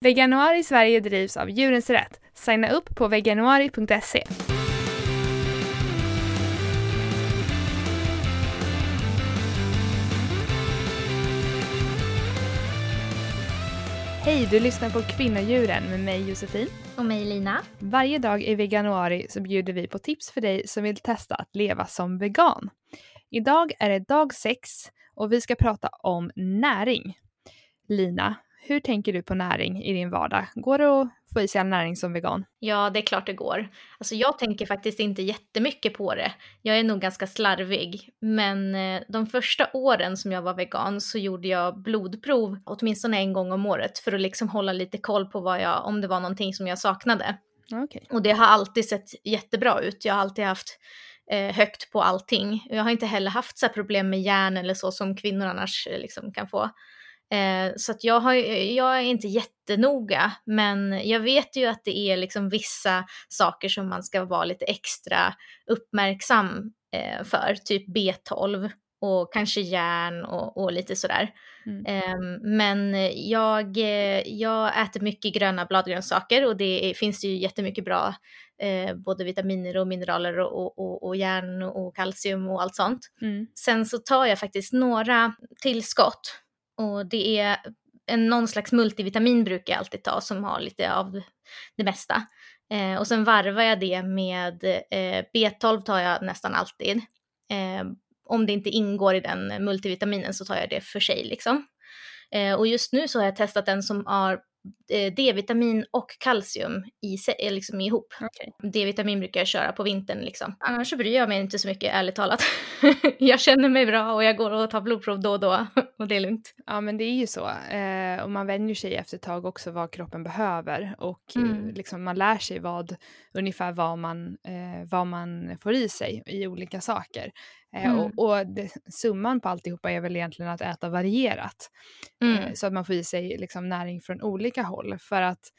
Veganuari Sverige drivs av Djurens Rätt. Signa upp på veganuari.se. Hej, du lyssnar på Kvinnodjuren med mig Josefin. Och mig Lina. Varje dag i veganuari så bjuder vi på tips för dig som vill testa att leva som vegan. Idag är det dag sex och vi ska prata om näring. Lina, hur tänker du på näring i din vardag? Går det att få i sig all näring som vegan? Ja, det är klart det går. Alltså jag tänker faktiskt inte jättemycket på det. Jag är nog ganska slarvig. Men eh, de första åren som jag var vegan så gjorde jag blodprov åtminstone en gång om året för att liksom hålla lite koll på vad jag, om det var någonting som jag saknade. Okay. Och det har alltid sett jättebra ut. Jag har alltid haft eh, högt på allting. Jag har inte heller haft så problem med järn eller så som kvinnor annars eh, liksom kan få. Eh, så att jag, har, jag är inte jättenoga, men jag vet ju att det är liksom vissa saker som man ska vara lite extra uppmärksam eh, för, typ B12 och kanske järn och, och lite sådär. Mm. Eh, men jag, jag äter mycket gröna bladgrönsaker och det är, finns det ju jättemycket bra eh, både vitaminer och mineraler och, och, och järn och kalcium och allt sånt. Mm. Sen så tar jag faktiskt några tillskott och det är en, någon slags multivitamin brukar jag alltid ta som har lite av det mesta. Eh, och sen varvar jag det med eh, B12 tar jag nästan alltid. Eh, om det inte ingår i den multivitaminen så tar jag det för sig liksom. Eh, och just nu så har jag testat den som har D-vitamin och kalcium i, liksom ihop. Okay. D-vitamin brukar jag köra på vintern liksom. Annars så bryr jag mig inte så mycket ärligt talat. jag känner mig bra och jag går och tar blodprov då och då och det är lugnt. Ja men det är ju så. Eh, och man vänjer sig efter ett tag också vad kroppen behöver och mm. liksom man lär sig vad, ungefär vad man, eh, vad man får i sig i olika saker. Eh, mm. Och, och det, summan på alltihopa är väl egentligen att äta varierat. Eh, mm. så att man får i sig liksom näring från olika håll. För att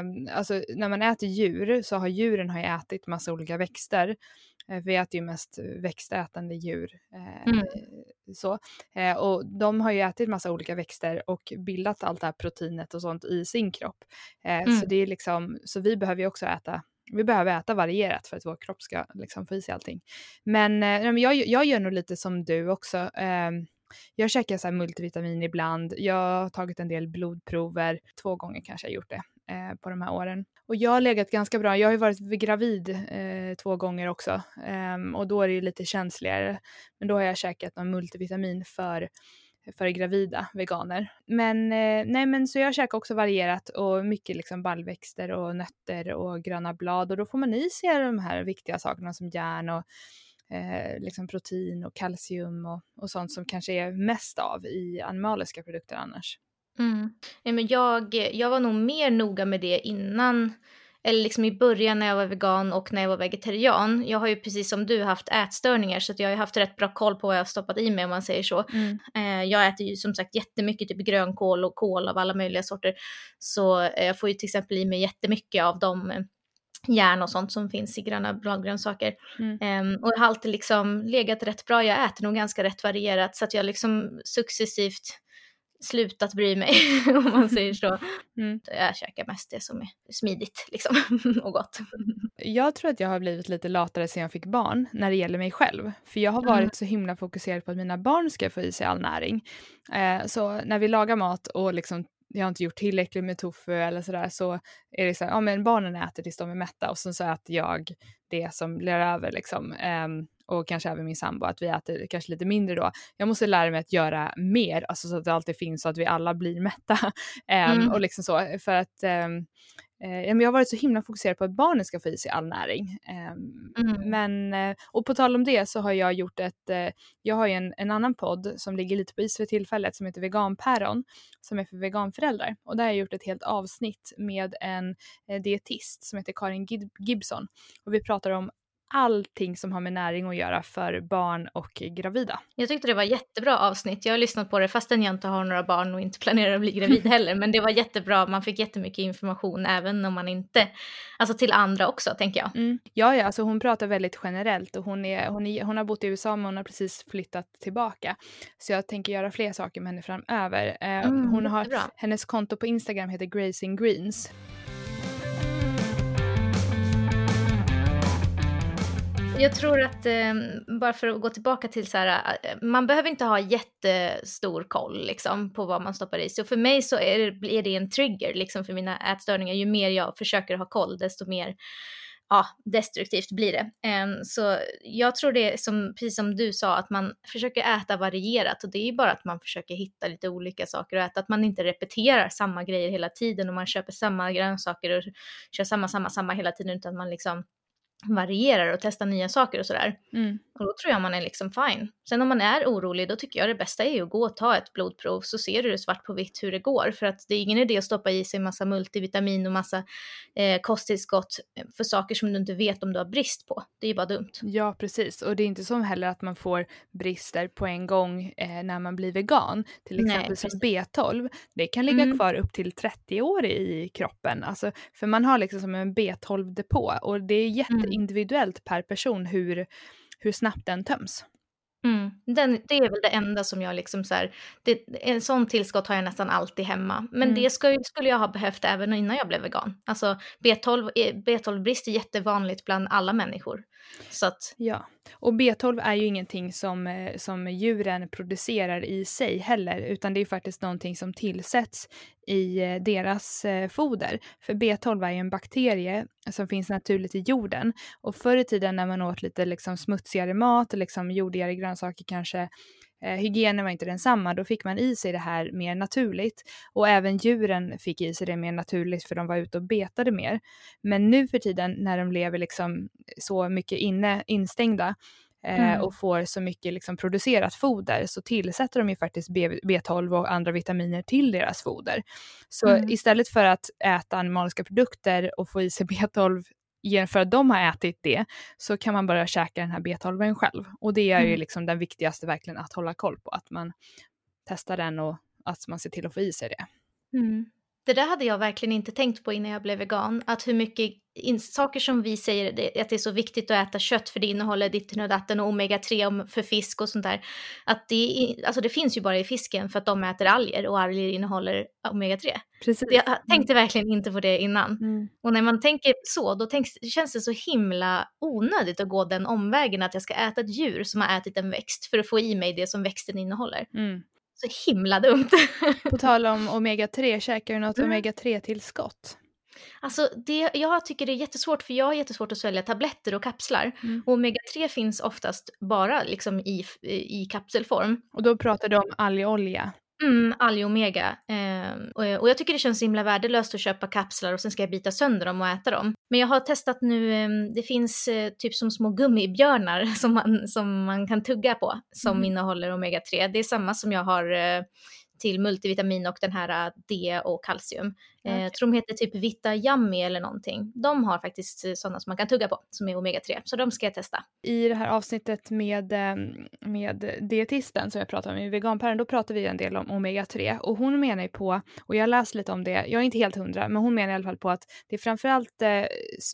um, alltså, när man äter djur så har djuren har ju ätit massa olika växter. Uh, vi äter ju mest växtätande djur. Uh, mm. så. Uh, och de har ju ätit massa olika växter och bildat allt det här proteinet och sånt i sin kropp. Mm. Så det är liksom, så vi behöver ju också äta vi behöver äta varierat för att vår kropp ska liksom få i sig allting. Men, eh, jag, jag gör nog lite som du också. Eh, jag käkar så multivitamin ibland. Jag har tagit en del blodprover. Två gånger kanske jag gjort det eh, på de här åren. Och jag har legat ganska bra. Jag har ju varit gravid eh, två gånger också eh, och då är det ju lite känsligare. Men då har jag käkat någon multivitamin för för gravida veganer. Men eh, nej men så jag käkar också varierat och mycket liksom baljväxter och nötter och gröna blad och då får man i sig de här viktiga sakerna som järn och eh, liksom protein och kalcium och, och sånt som kanske är mest av i animaliska produkter annars. Mm. Ja, men jag, jag var nog mer noga med det innan eller liksom i början när jag var vegan och när jag var vegetarian. Jag har ju precis som du haft ätstörningar så jag har haft rätt bra koll på vad jag har stoppat i mig om man säger så. Mm. Eh, jag äter ju som sagt jättemycket typ grönkål och kål av alla möjliga sorter. Så eh, jag får ju till exempel i mig jättemycket av de järn och sånt som finns i gröna bladgrönsaker. Mm. Um, och jag har alltid liksom legat rätt bra, jag äter nog ganska rätt varierat så att jag liksom successivt slutat bry mig om man säger så. Mm. Jag käkar mest det som är smidigt liksom, och gott. Jag tror att jag har blivit lite latare sen jag fick barn när det gäller mig själv. För jag har varit mm. så himla fokuserad på att mina barn ska få i sig all näring. Eh, så när vi lagar mat och liksom jag har inte gjort tillräckligt med tofu eller sådär så är det så här, ja men barnen äter tills de är mätta och sen så äter jag det som blir över liksom. Um, och kanske även min sambo, att vi äter kanske lite mindre då. Jag måste lära mig att göra mer, alltså så att det alltid finns så att vi alla blir mätta. um, mm. Och liksom så, för att um, jag har varit så himla fokuserad på att barnen ska få i sig all näring. Mm. Men, eh, och på tal om det så har jag gjort ett, eh, jag har ju en, en annan podd som ligger lite på is för tillfället som heter Veganpäron som är för veganföräldrar. Och där har jag gjort ett helt avsnitt med en eh, dietist som heter Karin Gibson. Och vi pratar om allting som har med näring att göra för barn och gravida. Jag tyckte det var jättebra avsnitt. Jag har lyssnat på det fastän jag inte har några barn och inte planerar att bli gravid heller. Men det var jättebra. Man fick jättemycket information även om man inte, alltså till andra också tänker jag. Mm. Ja, ja, alltså hon pratar väldigt generellt och hon, är, hon, är, hon har bott i USA men hon har precis flyttat tillbaka. Så jag tänker göra fler saker med henne framöver. Eh, mm, hon har, hennes konto på Instagram heter Grazing Greens. Jag tror att, eh, bara för att gå tillbaka till så här, eh, man behöver inte ha jättestor koll liksom, på vad man stoppar i sig. Och för mig så är det, är det en trigger liksom, för mina ätstörningar. Ju mer jag försöker ha koll, desto mer ja, destruktivt blir det. Ehm, så jag tror det är som, precis som du sa, att man försöker äta varierat och det är ju bara att man försöker hitta lite olika saker att äta, att man inte repeterar samma grejer hela tiden och man köper samma grönsaker och kör samma, samma, samma hela tiden utan man liksom varierar och testar nya saker och sådär. Mm. Och då tror jag man är liksom fine. Sen om man är orolig, då tycker jag det bästa är att gå och ta ett blodprov så ser du det svart på vitt hur det går. För att det är ingen idé att stoppa i sig massa multivitamin och massa eh, kosttillskott för saker som du inte vet om du har brist på. Det är ju bara dumt. Ja, precis. Och det är inte som heller att man får brister på en gång eh, när man blir vegan. Till exempel som B12. Det kan ligga mm. kvar upp till 30 år i kroppen. Alltså, för man har liksom som en B12-depå och det är jätte mm. Individuellt per person hur, hur snabbt den töms. Mm. Den, det är väl det enda som jag liksom så här, det, en sån tillskott har jag nästan alltid hemma. Men mm. det skulle, skulle jag ha behövt även innan jag blev vegan. Alltså B12, B12-brist är jättevanligt bland alla människor. Så att... Ja, och B12 är ju ingenting som, eh, som djuren producerar i sig heller, utan det är faktiskt någonting som tillsätts i eh, deras eh, foder. För B12 är ju en bakterie som finns naturligt i jorden. Och förr i tiden när man åt lite liksom smutsigare mat, liksom jordigare grönsaker kanske, eh, hygienen var inte densamma, då fick man i sig det här mer naturligt. Och även djuren fick i sig det mer naturligt för de var ute och betade mer. Men nu för tiden när de lever liksom så mycket inne, instängda, eh, mm. och får så mycket liksom producerat foder så tillsätter de ju faktiskt B 12 och andra vitaminer till deras foder. Så mm. istället för att äta animaliska produkter och få i sig B12 för att de har ätit det så kan man börja käka den här B12 själv. Och det är mm. ju liksom den viktigaste verkligen att hålla koll på, att man testar den och att man ser till att få i sig det. Mm. Det där hade jag verkligen inte tänkt på innan jag blev vegan, att hur mycket saker som vi säger att det är så viktigt att äta kött för det innehåller ditten och datten och omega-3 för fisk och sånt där. Att det, alltså det finns ju bara i fisken för att de äter alger och alger innehåller omega-3. Precis. Jag tänkte verkligen inte på det innan. Mm. Och när man tänker så, då tänks, känns det så himla onödigt att gå den omvägen att jag ska äta ett djur som har ätit en växt för att få i mig det som växten innehåller. Mm. Så himla dumt. På tal om omega-3, käkar du något mm. omega-3-tillskott? Alltså det, jag tycker det är jättesvårt för jag har jättesvårt att svälja tabletter och kapslar. Mm. Omega-3 finns oftast bara liksom i, i kapselform. Och då pratar du om algolja? Mm, alg-omega. Eh, och, jag tycker det känns himla värdelöst att köpa kapslar och sen ska jag bita sönder dem och äta dem. Men jag har testat nu, eh, det finns eh, typ som små gummibjörnar som man, som man kan tugga på som mm. innehåller omega-3. Det är samma som jag har eh, till multivitamin och den här äh, D och kalcium. Okay. Eh, tror de heter typ Vita Yummy eller någonting. De har faktiskt eh, sådana som man kan tugga på som är omega-3, så de ska jag testa. I det här avsnittet med, ehm, med dietisten som jag pratade om i veganpären, då pratar vi en del om omega-3 och hon menar ju på, och jag läste lite om det, jag är inte helt hundra, men hon menar i alla fall på att det är framförallt eh,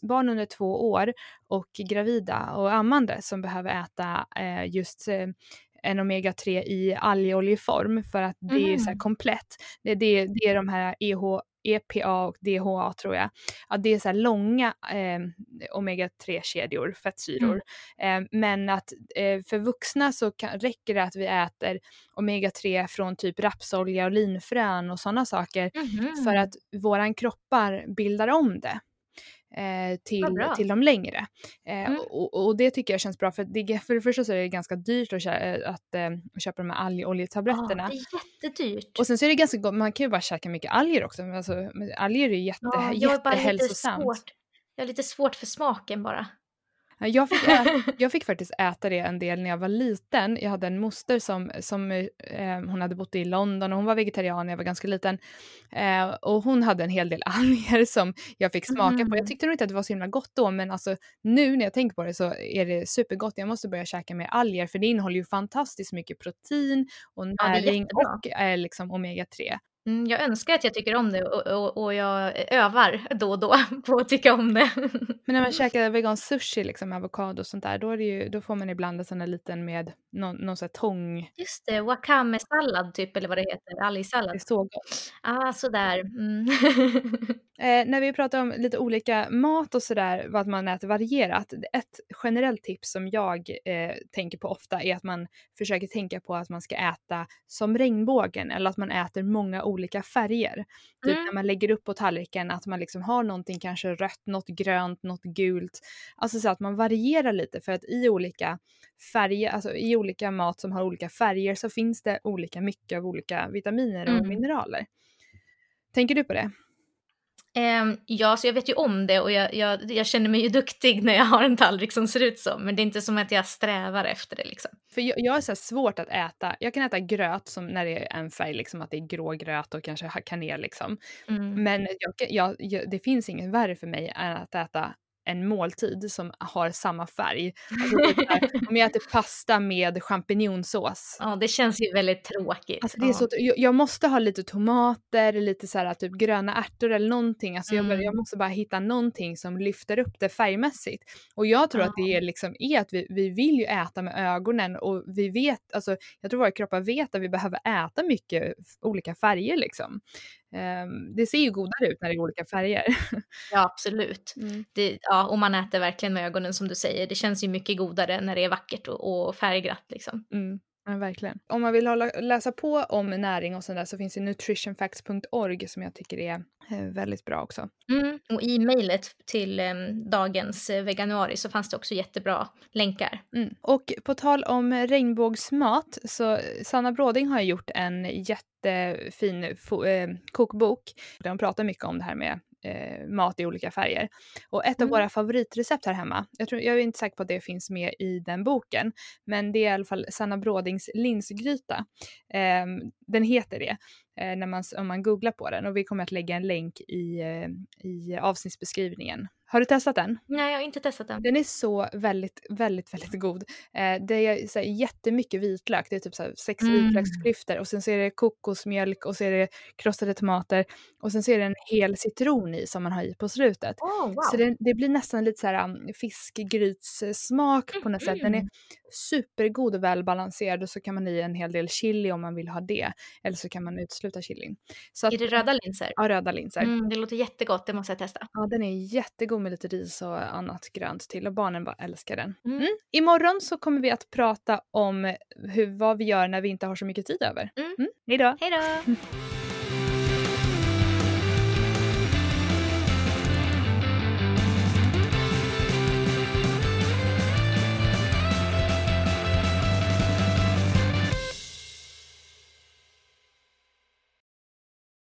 barn under två år och gravida och ammande som behöver äta eh, just en omega-3 i algoljeform för att det mm. är så här komplett. Det, det, det är de här EH, EPA och DHA tror jag. Ja, det är så här långa eh, omega-3-kedjor, fettsyror. Mm. Eh, men att eh, för vuxna så kan, räcker det att vi äter omega-3 från typ rapsolja och linfrön och sådana saker mm. för att våran kroppar bildar om det eh, till, till de längre. Eh, mm. och, och, det tycker jag känns bra för, det, för det första så är det ganska dyrt att, kä att äh, köpa de här algoljetabletterna. Ja, det är jättedyrt. Och sen så är det ganska gott, man kan ju bara käka mycket alger också. Alltså, alger är jätte, ja, jättehälsosamt. Jag har lite svårt för smaken bara. Jag fick, äta, jag fick faktiskt äta det en del när jag var liten. Jag hade en moster som, som eh, hon hade bott i London och hon var vegetarian när jag var ganska liten. Eh, och hon hade en hel del alger som jag fick smaka mm. på. Jag mm. tyckte nog inte att det var så himla gott då men alltså nu när jag tänker på det så är det supergott. Jag måste börja käka mer alger för det innehåller ju fantastiskt mycket protein och näring ja, och är liksom omega-3. Mm, jag önskar att jag tycker om det och, och, och, jag övar då och då på att tycka om det. Men när man käkar vegansk sushi, liksom avokado och sånt där, då, ju, då får man ibland en sån där liten med någon, någon sån här tång. Just det, wakame-sallad typ eller vad det heter, algsallad. Det är så gott. Ah, sådär. Mm. eh, när vi pratar om lite olika mat och sådär, vad man äter varierat. Ett generellt tips som jag eh, tänker på ofta är att man försöker tänka på att man ska äta som regnbågen eller att man äter många olika färger. Typ mm. när man lägger upp på tallriken att man liksom har någonting kanske rött, något grönt, något gult. Alltså så att man varierar lite för att i olika färger, alltså i olika mat som har olika färger så finns det olika mycket av olika vitaminer och mm. mineraler. Tänker du på det? Um, ja, så jag vet ju om det och jag, jag, jag, känner mig ju duktig när jag har en tallrik som ser ut så. Men det är inte som att jag strävar efter det liksom. För jag, jag har så svårt att äta, jag kan äta gröt som när det är en färg, liksom att det är grå gröt och kanske kanel liksom. Mm. Men jag, det finns inget värre för mig än att äta en måltid som har samma färg. Alltså om jag äter pasta med champinjonsås. Ja, det känns ju väldigt tråkigt. Alltså det är så, jag måste ha lite tomater, lite så här, typ gröna ärtor eller någonting. Alltså mm. jag, jag, måste bara hitta någonting som lyfter upp det färgmässigt. Och jag tror ja. att det är, liksom, är att vi, vi vill ju äta med ögonen och vi vet, alltså jag tror våra kroppar vet att vi behöver äta mycket olika färger liksom. Um, det ser ju godare ut när det är olika färger. Ja, absolut. Mm. Det, ja, och man äter verkligen med ögonen som du säger. Det känns ju mycket godare när det är vackert och, och färgglatt. Liksom. Mm. Ja, verkligen. Om man vill hålla, läsa på om näring och sådär så finns det nutritionfacts.org som jag tycker är eh, väldigt bra också. Mm. Och i mejlet till eh, dagens eh, veganuari så fanns det också jättebra länkar. Mm. Och på tal om regnbågsmat så Sanna Bråding har gjort en jättefin eh, kokbok där hon pratar mycket om det här med eh, mat i olika färger. Och ett mm. av våra favoritrecept här hemma, jag, tror, jag är inte säker på att det finns med i den boken, men det är i alla fall Sanna Brådings linsgryta. Eh, den heter det eh, när man, om man googlar på den och vi kommer att lägga en länk i, eh, i avsnittsbeskrivningen har du testat den? Nej, jag har inte testat den. Den är så väldigt, väldigt, väldigt god. Eh, det är så här, jättemycket vitlök, det är typ så här, sex mm. vitlöksklyftor och sen så är det kokosmjölk och så är det krossade tomater och sen så är det en hel citron i som man har i på slutet. Oh, wow. Så det, det, blir nästan lite så här um, fiskgrytssmak mm. på något sätt. Den är supergod och välbalanserad och så kan man i en hel del chili om man vill ha det. Eller så kan man utesluta chilin. Så att, är det röda linser? Ja, röda linser. Mm, det låter jättegott, det måste jag testa. Ja, den är jättegod med lite ris och annat grönt till och barnen bara älskar den. Mm. Mm. Imorgon så kommer vi att prata om hur, vad vi gör när vi inte har så mycket tid över. Mm. mm. Hejdå! Hejdå!